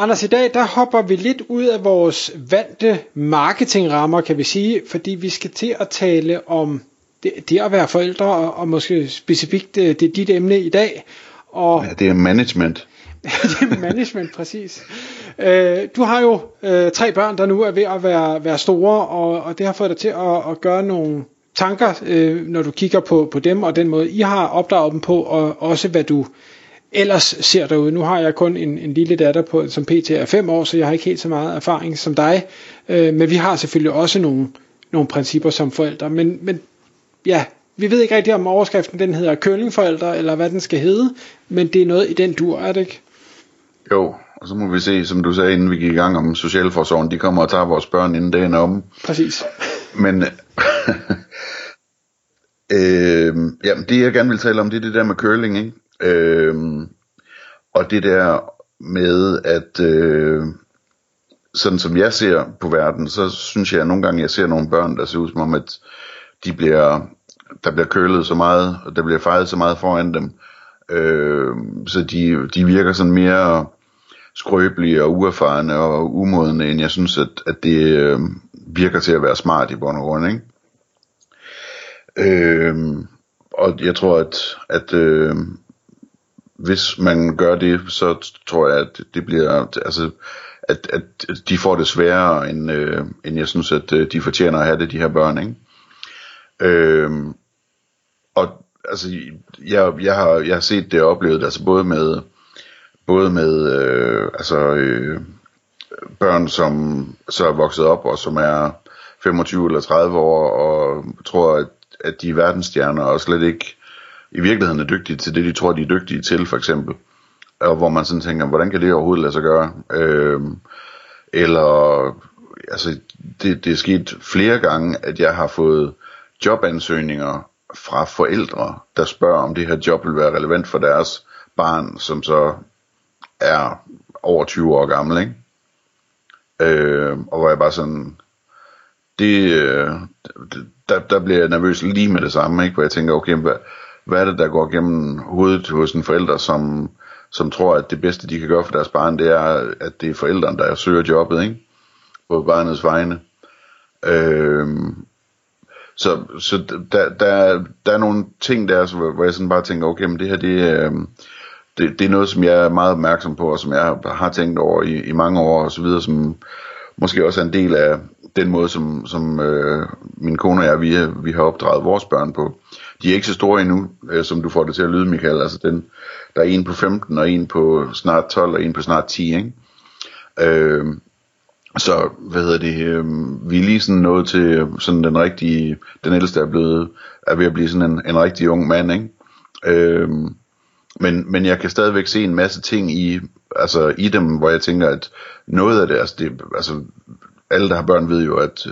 Anders, i dag der hopper vi lidt ud af vores vante marketingrammer, kan vi sige, fordi vi skal til at tale om det, det at være forældre, og, og måske specifikt det, det er dit emne i dag. Og, ja, det er management. det er management, præcis. Øh, du har jo øh, tre børn, der nu er ved at være, være store, og, og det har fået dig til at, at gøre nogle tanker, øh, når du kigger på, på dem, og den måde, I har opdraget dem på, og også hvad du ellers ser derude. Nu har jeg kun en, en lille datter på, som pt. er 5 år, så jeg har ikke helt så meget erfaring som dig. Øh, men vi har selvfølgelig også nogle, nogle principper som forældre. Men, men ja, vi ved ikke rigtig om overskriften den hedder køllingforældre, eller hvad den skal hedde, men det er noget i den dur, er det ikke? Jo, og så må vi se, som du sagde, inden vi gik i gang om Socialforsorgen, de kommer og tager vores børn inden dagen er om. Præcis. Men øh, ja, det jeg gerne vil tale om, det er det der med curling, ikke? Øh, og det der med, at øh, sådan som jeg ser på verden, så synes jeg at nogle gange, jeg ser nogle børn, der ser ud som om, at de bliver, der bliver kølet så meget, og der bliver fejret så meget foran dem, øh, så de, de virker sådan mere skrøbelige og uerfarne og umodne, end jeg synes, at, at det øh, virker til at være smart i bund og grund, ikke? Øh, og jeg tror, at, at øh, hvis man gør det, så tror jeg, at det bliver, altså, at, at de får det sværere, end, øh, end jeg synes, at øh, de fortjener at have det, de her børn, ikke? Øh, og altså, jeg, jeg, har, jeg har set det og oplevet altså både med, både med øh, altså, øh, børn, som så er vokset op, og som er 25 eller 30 år, og tror, at, at de er verdensstjerner, og slet ikke i virkeligheden er dygtige til det, de tror, de er dygtige til, for eksempel. Og hvor man sådan tænker, hvordan kan det overhovedet lade sig gøre? Øh, eller, altså, det, det er sket flere gange, at jeg har fået jobansøgninger fra forældre, der spørger, om det her job vil være relevant for deres barn, som så er over 20 år gammel, ikke? Øh, og hvor jeg bare sådan, det, øh, der, der bliver jeg nervøs lige med det samme, ikke? Hvor jeg tænker, okay, hvad, hvad er det, der går gennem hovedet hos en forælder, som, som tror, at det bedste, de kan gøre for deres barn, det er, at det er forældrene, der søger jobbet, ikke? På barnets vegne. Øh, så så der, der, der er nogle ting der, hvor jeg sådan bare tænker, okay, men det her, det, øh, det, det er noget, som jeg er meget opmærksom på, og som jeg har tænkt over i, i mange år, og så videre, som måske også er en del af den måde, som, som øh, min kone og jeg, vi, vi har opdraget vores børn på. De er ikke så store endnu, øh, som du får det til at lyde, Michael. Altså den, der er en på 15, og en på snart 12, og en på snart 10, ikke? Øh, så, hvad hedder det, øh, vi er lige sådan nået til øh, sådan den rigtige, den ældste er blevet, er ved at blive sådan en, en rigtig ung mand, ikke? Øh, men, men jeg kan stadigvæk se en masse ting i, altså i dem, hvor jeg tænker, at noget af det, altså, det, altså alle der har børn ved jo, at,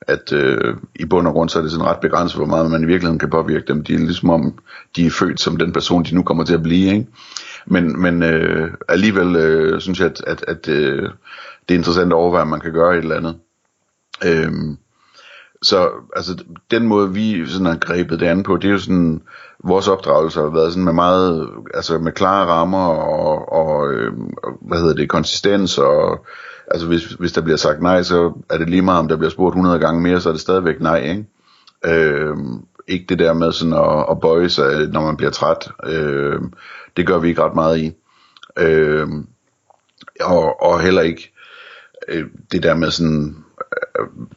at øh, i bund og grund så er det sådan ret begrænset, hvor meget man i virkeligheden kan påvirke dem. De er ligesom om, de er født som den person, de nu kommer til at blive. Ikke? Men, men øh, alligevel øh, synes jeg, at, at, at øh, det er interessant at overveje, om man kan gøre et eller andet. Øh, så altså den måde vi sådan har grebet det an på, det er jo sådan vores opdragelse har været sådan med meget altså med klare rammer og, og øh, hvad hedder det konsistens og altså hvis, hvis der bliver sagt nej, så er det lige meget om der bliver spurgt 100 gange mere, så er det stadigvæk nej, ikke? Øh, ikke det der med sådan at, at bøje sig, når man bliver træt. Øh, det gør vi ikke ret meget i. Øh, og, og heller ikke øh, det der med sådan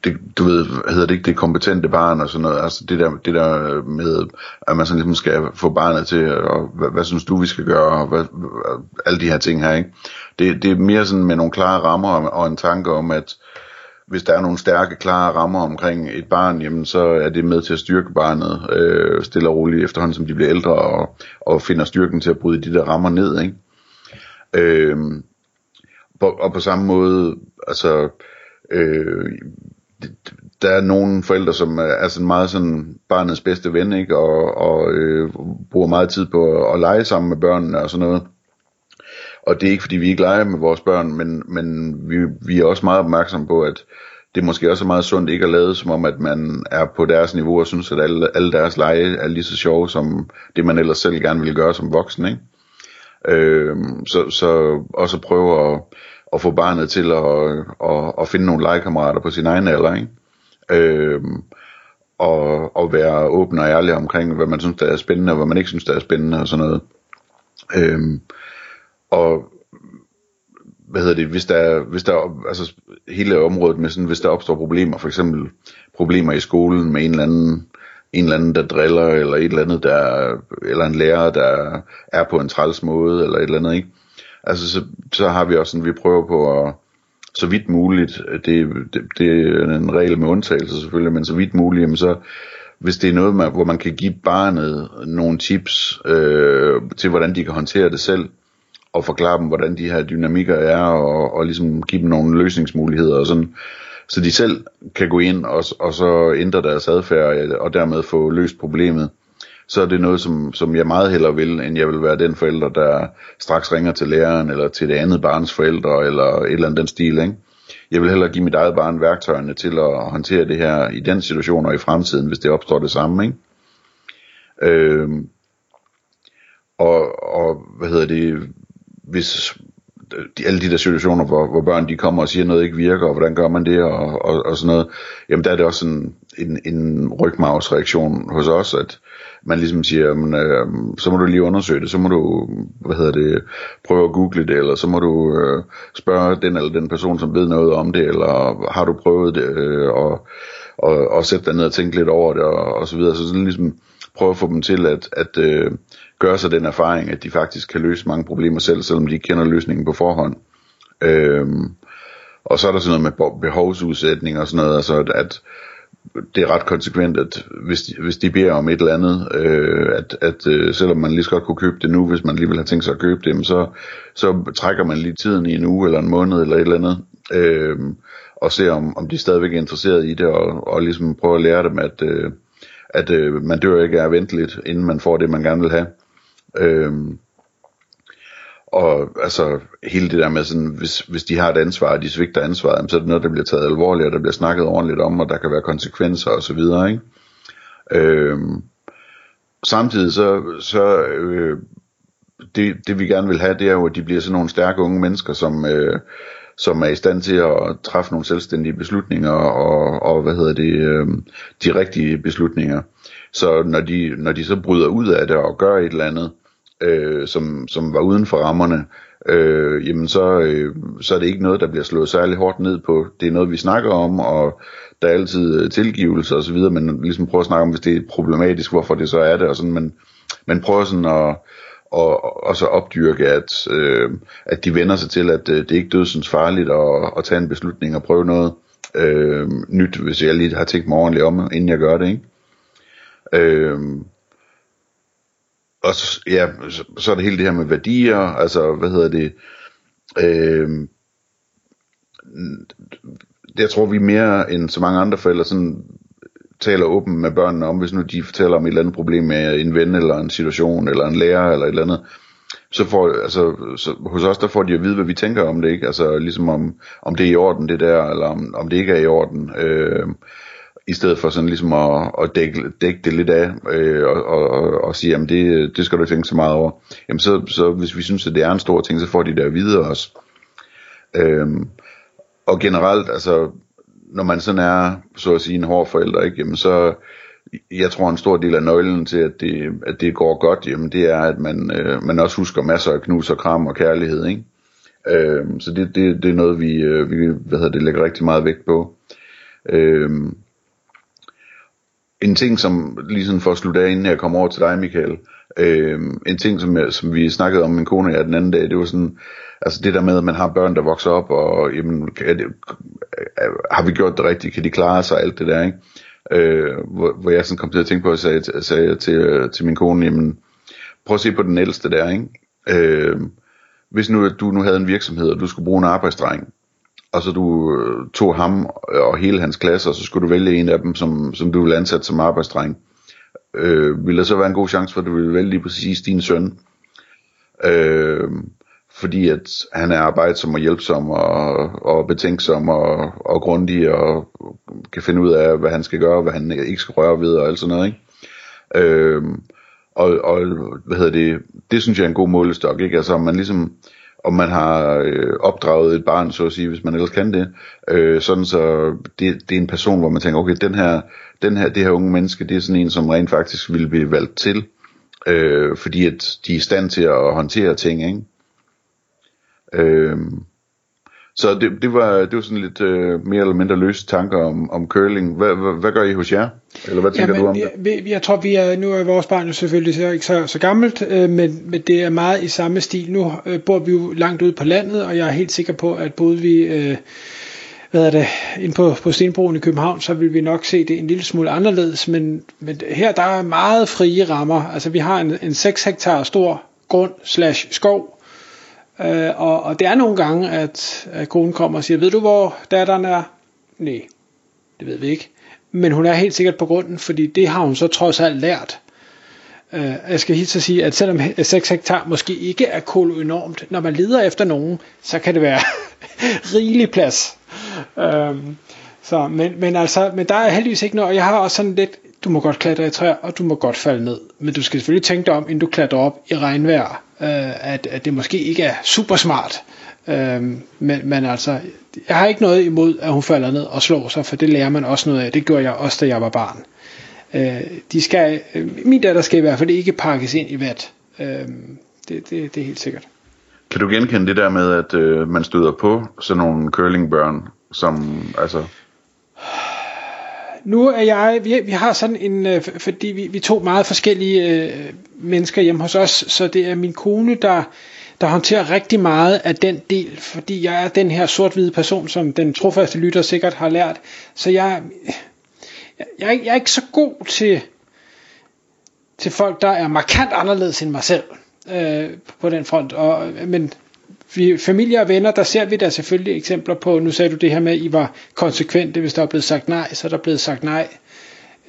det, du ved, hedder det ikke det kompetente barn og sådan noget, altså det der, det der med, at man sådan ligesom skal få barnet til, og hvad, hvad synes du, vi skal gøre, og hvad, alle de her ting her, ikke? Det, det er mere sådan med nogle klare rammer og en tanke om, at hvis der er nogle stærke, klare rammer omkring et barn, jamen så er det med til at styrke barnet øh, stille og roligt efterhånden, som de bliver ældre, og, og finder styrken til at bryde de der rammer ned, ikke? Øh, og på samme måde, altså, øh, der er nogle forældre, som er sådan meget sådan barnets bedste ven, ikke? Og, og øh, bruger meget tid på at, at lege sammen med børnene og sådan noget. Og det er ikke fordi vi ikke leger med vores børn, men, men vi, vi er også meget opmærksomme på, at det måske også er meget sundt ikke at lade som om, at man er på deres niveau og synes, at alle, alle deres lege er lige så sjove som det, man ellers selv gerne vil gøre som voksen. Ikke? Øh, så, så også prøve at, at få barnet til at, at, at finde nogle legekammerater på sin egen alder. Ikke? Øhm, og, og være åben og ærlig omkring, hvad man synes, der er spændende, og hvad man ikke synes, der er spændende, og sådan noget. Øhm, og hvad hedder det, hvis der, hvis der, altså hele området med sådan, hvis der opstår problemer, for eksempel problemer i skolen med en eller anden, en eller anden, der driller, eller et eller andet, der, eller en lærer, der er på en træls måde, eller et eller andet, ikke? Altså, så, så har vi også sådan, vi prøver på at, så vidt muligt, det, det, det er en regel med undtagelse selvfølgelig, men så vidt muligt, jamen så, hvis det er noget, man, hvor man kan give barnet nogle tips øh, til, hvordan de kan håndtere det selv, og forklare dem, hvordan de her dynamikker er, og, og ligesom give dem nogle løsningsmuligheder, og sådan, så de selv kan gå ind og, og så ændre deres adfærd, og dermed få løst problemet så er det noget, som, som jeg meget hellere vil, end jeg vil være den forælder, der straks ringer til læreren, eller til det andet barns forældre, eller et eller andet den stil, ikke? Jeg vil hellere give mit eget barn værktøjerne til at håndtere det her i den situation og i fremtiden, hvis det opstår det samme, ikke? Øhm, og, og hvad hedder det, hvis de, alle de der situationer, hvor, hvor børn de kommer og siger, at noget ikke virker, og hvordan gør man det, og, og, og sådan noget, jamen der er det også en, en, en rygmavsreaktion hos os, at man ligesom siger, jamen, øh, så må du lige undersøge det, så må du, hvad hedder det, prøve at google det, eller så må du øh, spørge den eller den person, som ved noget om det, eller har du prøvet det, øh, og, og, og sætte dig ned og tænke lidt over det, og, og så videre, så sådan ligesom prøve at få dem til at, at øh, gøre sig den erfaring, at de faktisk kan løse mange problemer selv, selvom de kender løsningen på forhånd. Øh, og så er der sådan noget med behovsudsætning og sådan noget, altså at, at det er ret konsekvent, at hvis de, hvis de beder om et eller andet, øh, at, at øh, selvom man lige så godt kunne købe det nu, hvis man alligevel har tænkt sig at købe det, så, så trækker man lige tiden i en uge eller en måned eller et eller andet, øh, og ser om, om de stadigvæk er interesseret i det, og, og ligesom prøver at lære dem, at, øh, at øh, man dør ikke er at inden man får det, man gerne vil have. Øh, og altså hele det der med sådan, hvis, hvis de har et ansvar, og de svigter ansvaret, så er det noget, der bliver taget alvorligt, og der bliver snakket ordentligt om, og der kan være konsekvenser og så videre, ikke? Øhm, samtidig så, så øh, det, det vi gerne vil have, det er jo, at de bliver sådan nogle stærke unge mennesker, som, øh, som er i stand til at træffe nogle selvstændige beslutninger, og, og hvad hedder det, øh, de rigtige beslutninger. Så når de, når de så bryder ud af det og gør et eller andet, øh, som, som var uden for rammerne, øh, jamen så, øh, så er det ikke noget, der bliver slået særlig hårdt ned på. Det er noget, vi snakker om, og der er altid øh, tilgivelse og så videre, men ligesom prøver at snakke om, hvis det er problematisk, hvorfor det så er det, og sådan, men man prøver sådan at, og, og så opdyrke, at, øh, at de vender sig til, at øh, det er ikke dødsens farligt at, at tage en beslutning og prøve noget øh, nyt, hvis jeg lige har tænkt mig ordentligt om, inden jeg gør det, ikke? Øh, og så, ja, så, så er det hele det her med værdier, altså, hvad hedder det, øh, jeg tror vi mere end så mange andre forældre sådan taler åbent med børnene om, hvis nu de fortæller om et eller andet problem med en ven eller en situation eller en lærer eller et eller andet, så får, altså, så, hos os der får de at vide, hvad vi tænker om det, ikke? Altså ligesom om, om det er i orden det der, eller om, om det ikke er i orden. Øh, i stedet for sådan ligesom at, at dække, dække det lidt af, øh, og, og, og sige, jamen det, det skal du ikke tænke så meget over. Jamen så, så hvis vi synes, at det er en stor ting, så får de det at vide også. Øhm, og generelt, altså, når man sådan er, så at sige, en hård forælder, ikke, jamen så, jeg tror en stor del af nøglen til, at det, at det går godt, jamen det er, at man, øh, man også husker masser af knus og kram og kærlighed, ikke? Øhm, så det, det, det er noget, vi, øh, vi hvad hedder det, lægger rigtig meget vægt på. Øhm, en ting, som lige sådan for at slutte af, inden jeg kommer over til dig, Michael, øh, en ting, som, jeg, som vi snakkede om min kone og jeg den anden dag, det var sådan, altså det der med, at man har børn, der vokser op, og jamen, er det, har vi gjort det rigtigt, kan de klare sig, alt det der, ikke? Øh, hvor, hvor jeg sådan kom til at tænke på, at sagde, sagde til, til min kone, jamen, prøv at se på den ældste der, ikke? Øh, hvis nu du nu havde en virksomhed, og du skulle bruge en arbejdsdreng, og så du øh, tog ham og hele hans klasse, og så skulle du vælge en af dem, som, som du ville ansætte som arbejdsdreng, øh, øh, ville der så være en god chance for, at du ville vælge lige præcis din søn. Øh, fordi at han er arbejdsom og hjælpsom og, og betænksom og, og grundig og kan finde ud af, hvad han skal gøre, hvad han ikke skal røre ved og alt sådan noget, ikke? Øh, og, og hvad hedder det, det synes jeg er en god målestok, ikke? Altså, man ligesom, om man har øh, opdraget et barn, så at sige, hvis man ellers kan det, øh, sådan så det, det er en person, hvor man tænker, okay, den her, den her, det her unge menneske, det er sådan en, som rent faktisk vil blive valgt til, øh, fordi at de er i stand til at håndtere ting, ikke? Øh, så det, det, var, det var sådan lidt øh, mere eller mindre løse tanker om, om curling. Hvad, hvad, hvad gør I hos jer? Eller hvad tænker Jamen, du om det? Jeg, jeg tror, vi er, nu er vores barn jo selvfølgelig så, ikke så, så gammelt, øh, men, men det er meget i samme stil. Nu øh, bor vi jo langt ude på landet, og jeg er helt sikker på, at både vi... Øh, hvad er det, ind på, på Stenbroen i København, så vil vi nok se det en lille smule anderledes, men, men her der er meget frie rammer. Altså vi har en, en 6 hektar stor grund slash skov, Øh, og, og det er nogle gange, at, at konen kommer og siger, ved du hvor datteren er? Nej, det ved vi ikke. Men hun er helt sikkert på grunden, fordi det har hun så trods alt lært. Øh, jeg skal helt så sige, at selvom 6 hektar måske ikke er kolo enormt, når man leder efter nogen, så kan det være rigelig plads. Øh, så, men, men, altså, men der er heldigvis ikke noget, og jeg har også sådan lidt, du må godt klatre i træer, og du må godt falde ned. Men du skal selvfølgelig tænke dig om, inden du klatrer op i regnvejr, øh, at, at det måske ikke er super smart. Øh, men, men altså, jeg har ikke noget imod, at hun falder ned og slår sig, for det lærer man også noget af. Det gjorde jeg også, da jeg var barn. Øh, de skal, øh, min datter skal i hvert fald ikke pakkes ind i vat. Øh, det, det, det er helt sikkert. Kan du genkende det der med, at øh, man støder på sådan nogle curlingbørn, som altså nu er jeg, vi, vi har sådan en, øh, fordi vi, vi to meget forskellige øh, mennesker hjemme hos os, så det er min kone, der, der håndterer rigtig meget af den del, fordi jeg er den her sort-hvide person, som den trofaste lytter sikkert har lært. Så jeg, jeg, jeg, jeg er ikke så god til, til folk, der er markant anderledes end mig selv øh, på den front. Og, men vi, familie og venner, der ser vi da selvfølgelig eksempler på, nu sagde du det her med, at I var konsekvente, hvis der er blevet sagt nej, så er der blevet sagt nej.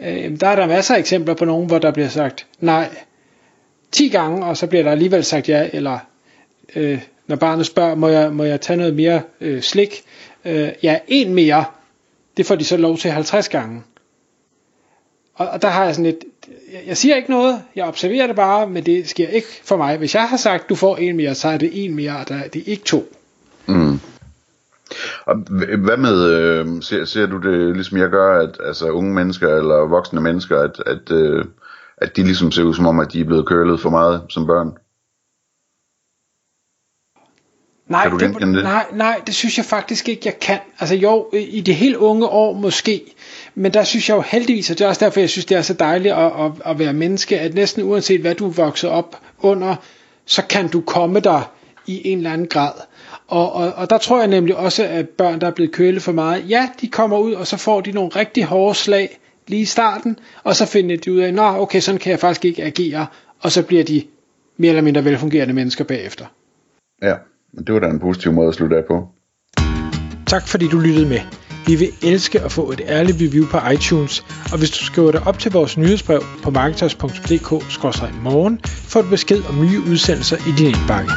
Øh, der er der masser af eksempler på nogen, hvor der bliver sagt nej 10 gange, og så bliver der alligevel sagt ja, eller øh, når barnet spørger, må jeg, må jeg tage noget mere øh, slik? Øh, ja, en mere, det får de så lov til 50 gange. Og, og der har jeg sådan lidt, jeg siger ikke noget, jeg observerer det bare, men det sker ikke for mig. Hvis jeg har sagt, du får en mere, så er det en mere, og der, det er ikke to. Mm. Og hvad med, øh, ser, ser du det ligesom jeg gør, at altså, unge mennesker eller voksne mennesker, at, at, øh, at de ligesom ser ud som om, at de er blevet kølet for meget som børn? Nej, kan du det, det? Nej, nej, det synes jeg faktisk ikke, jeg kan. Altså jo, i det helt unge år måske, men der synes jeg jo heldigvis, og det er også derfor, jeg synes, det er så dejligt at, at, at være menneske, at næsten uanset hvad du er vokset op under, så kan du komme der i en eller anden grad. Og, og, og der tror jeg nemlig også, at børn, der er blevet kølet for meget, ja, de kommer ud, og så får de nogle rigtig hårde slag lige i starten, og så finder de ud af, nå, okay, sådan kan jeg faktisk ikke agere, og så bliver de mere eller mindre velfungerende mennesker bagefter. Ja, det var da en positiv måde at slutte af på. Tak fordi du lyttede med. Vi vil elske at få et ærligt review på iTunes, og hvis du skriver dig op til vores nyhedsbrev på marketers.dk-morgen, får du besked om nye udsendelser i din indbakke.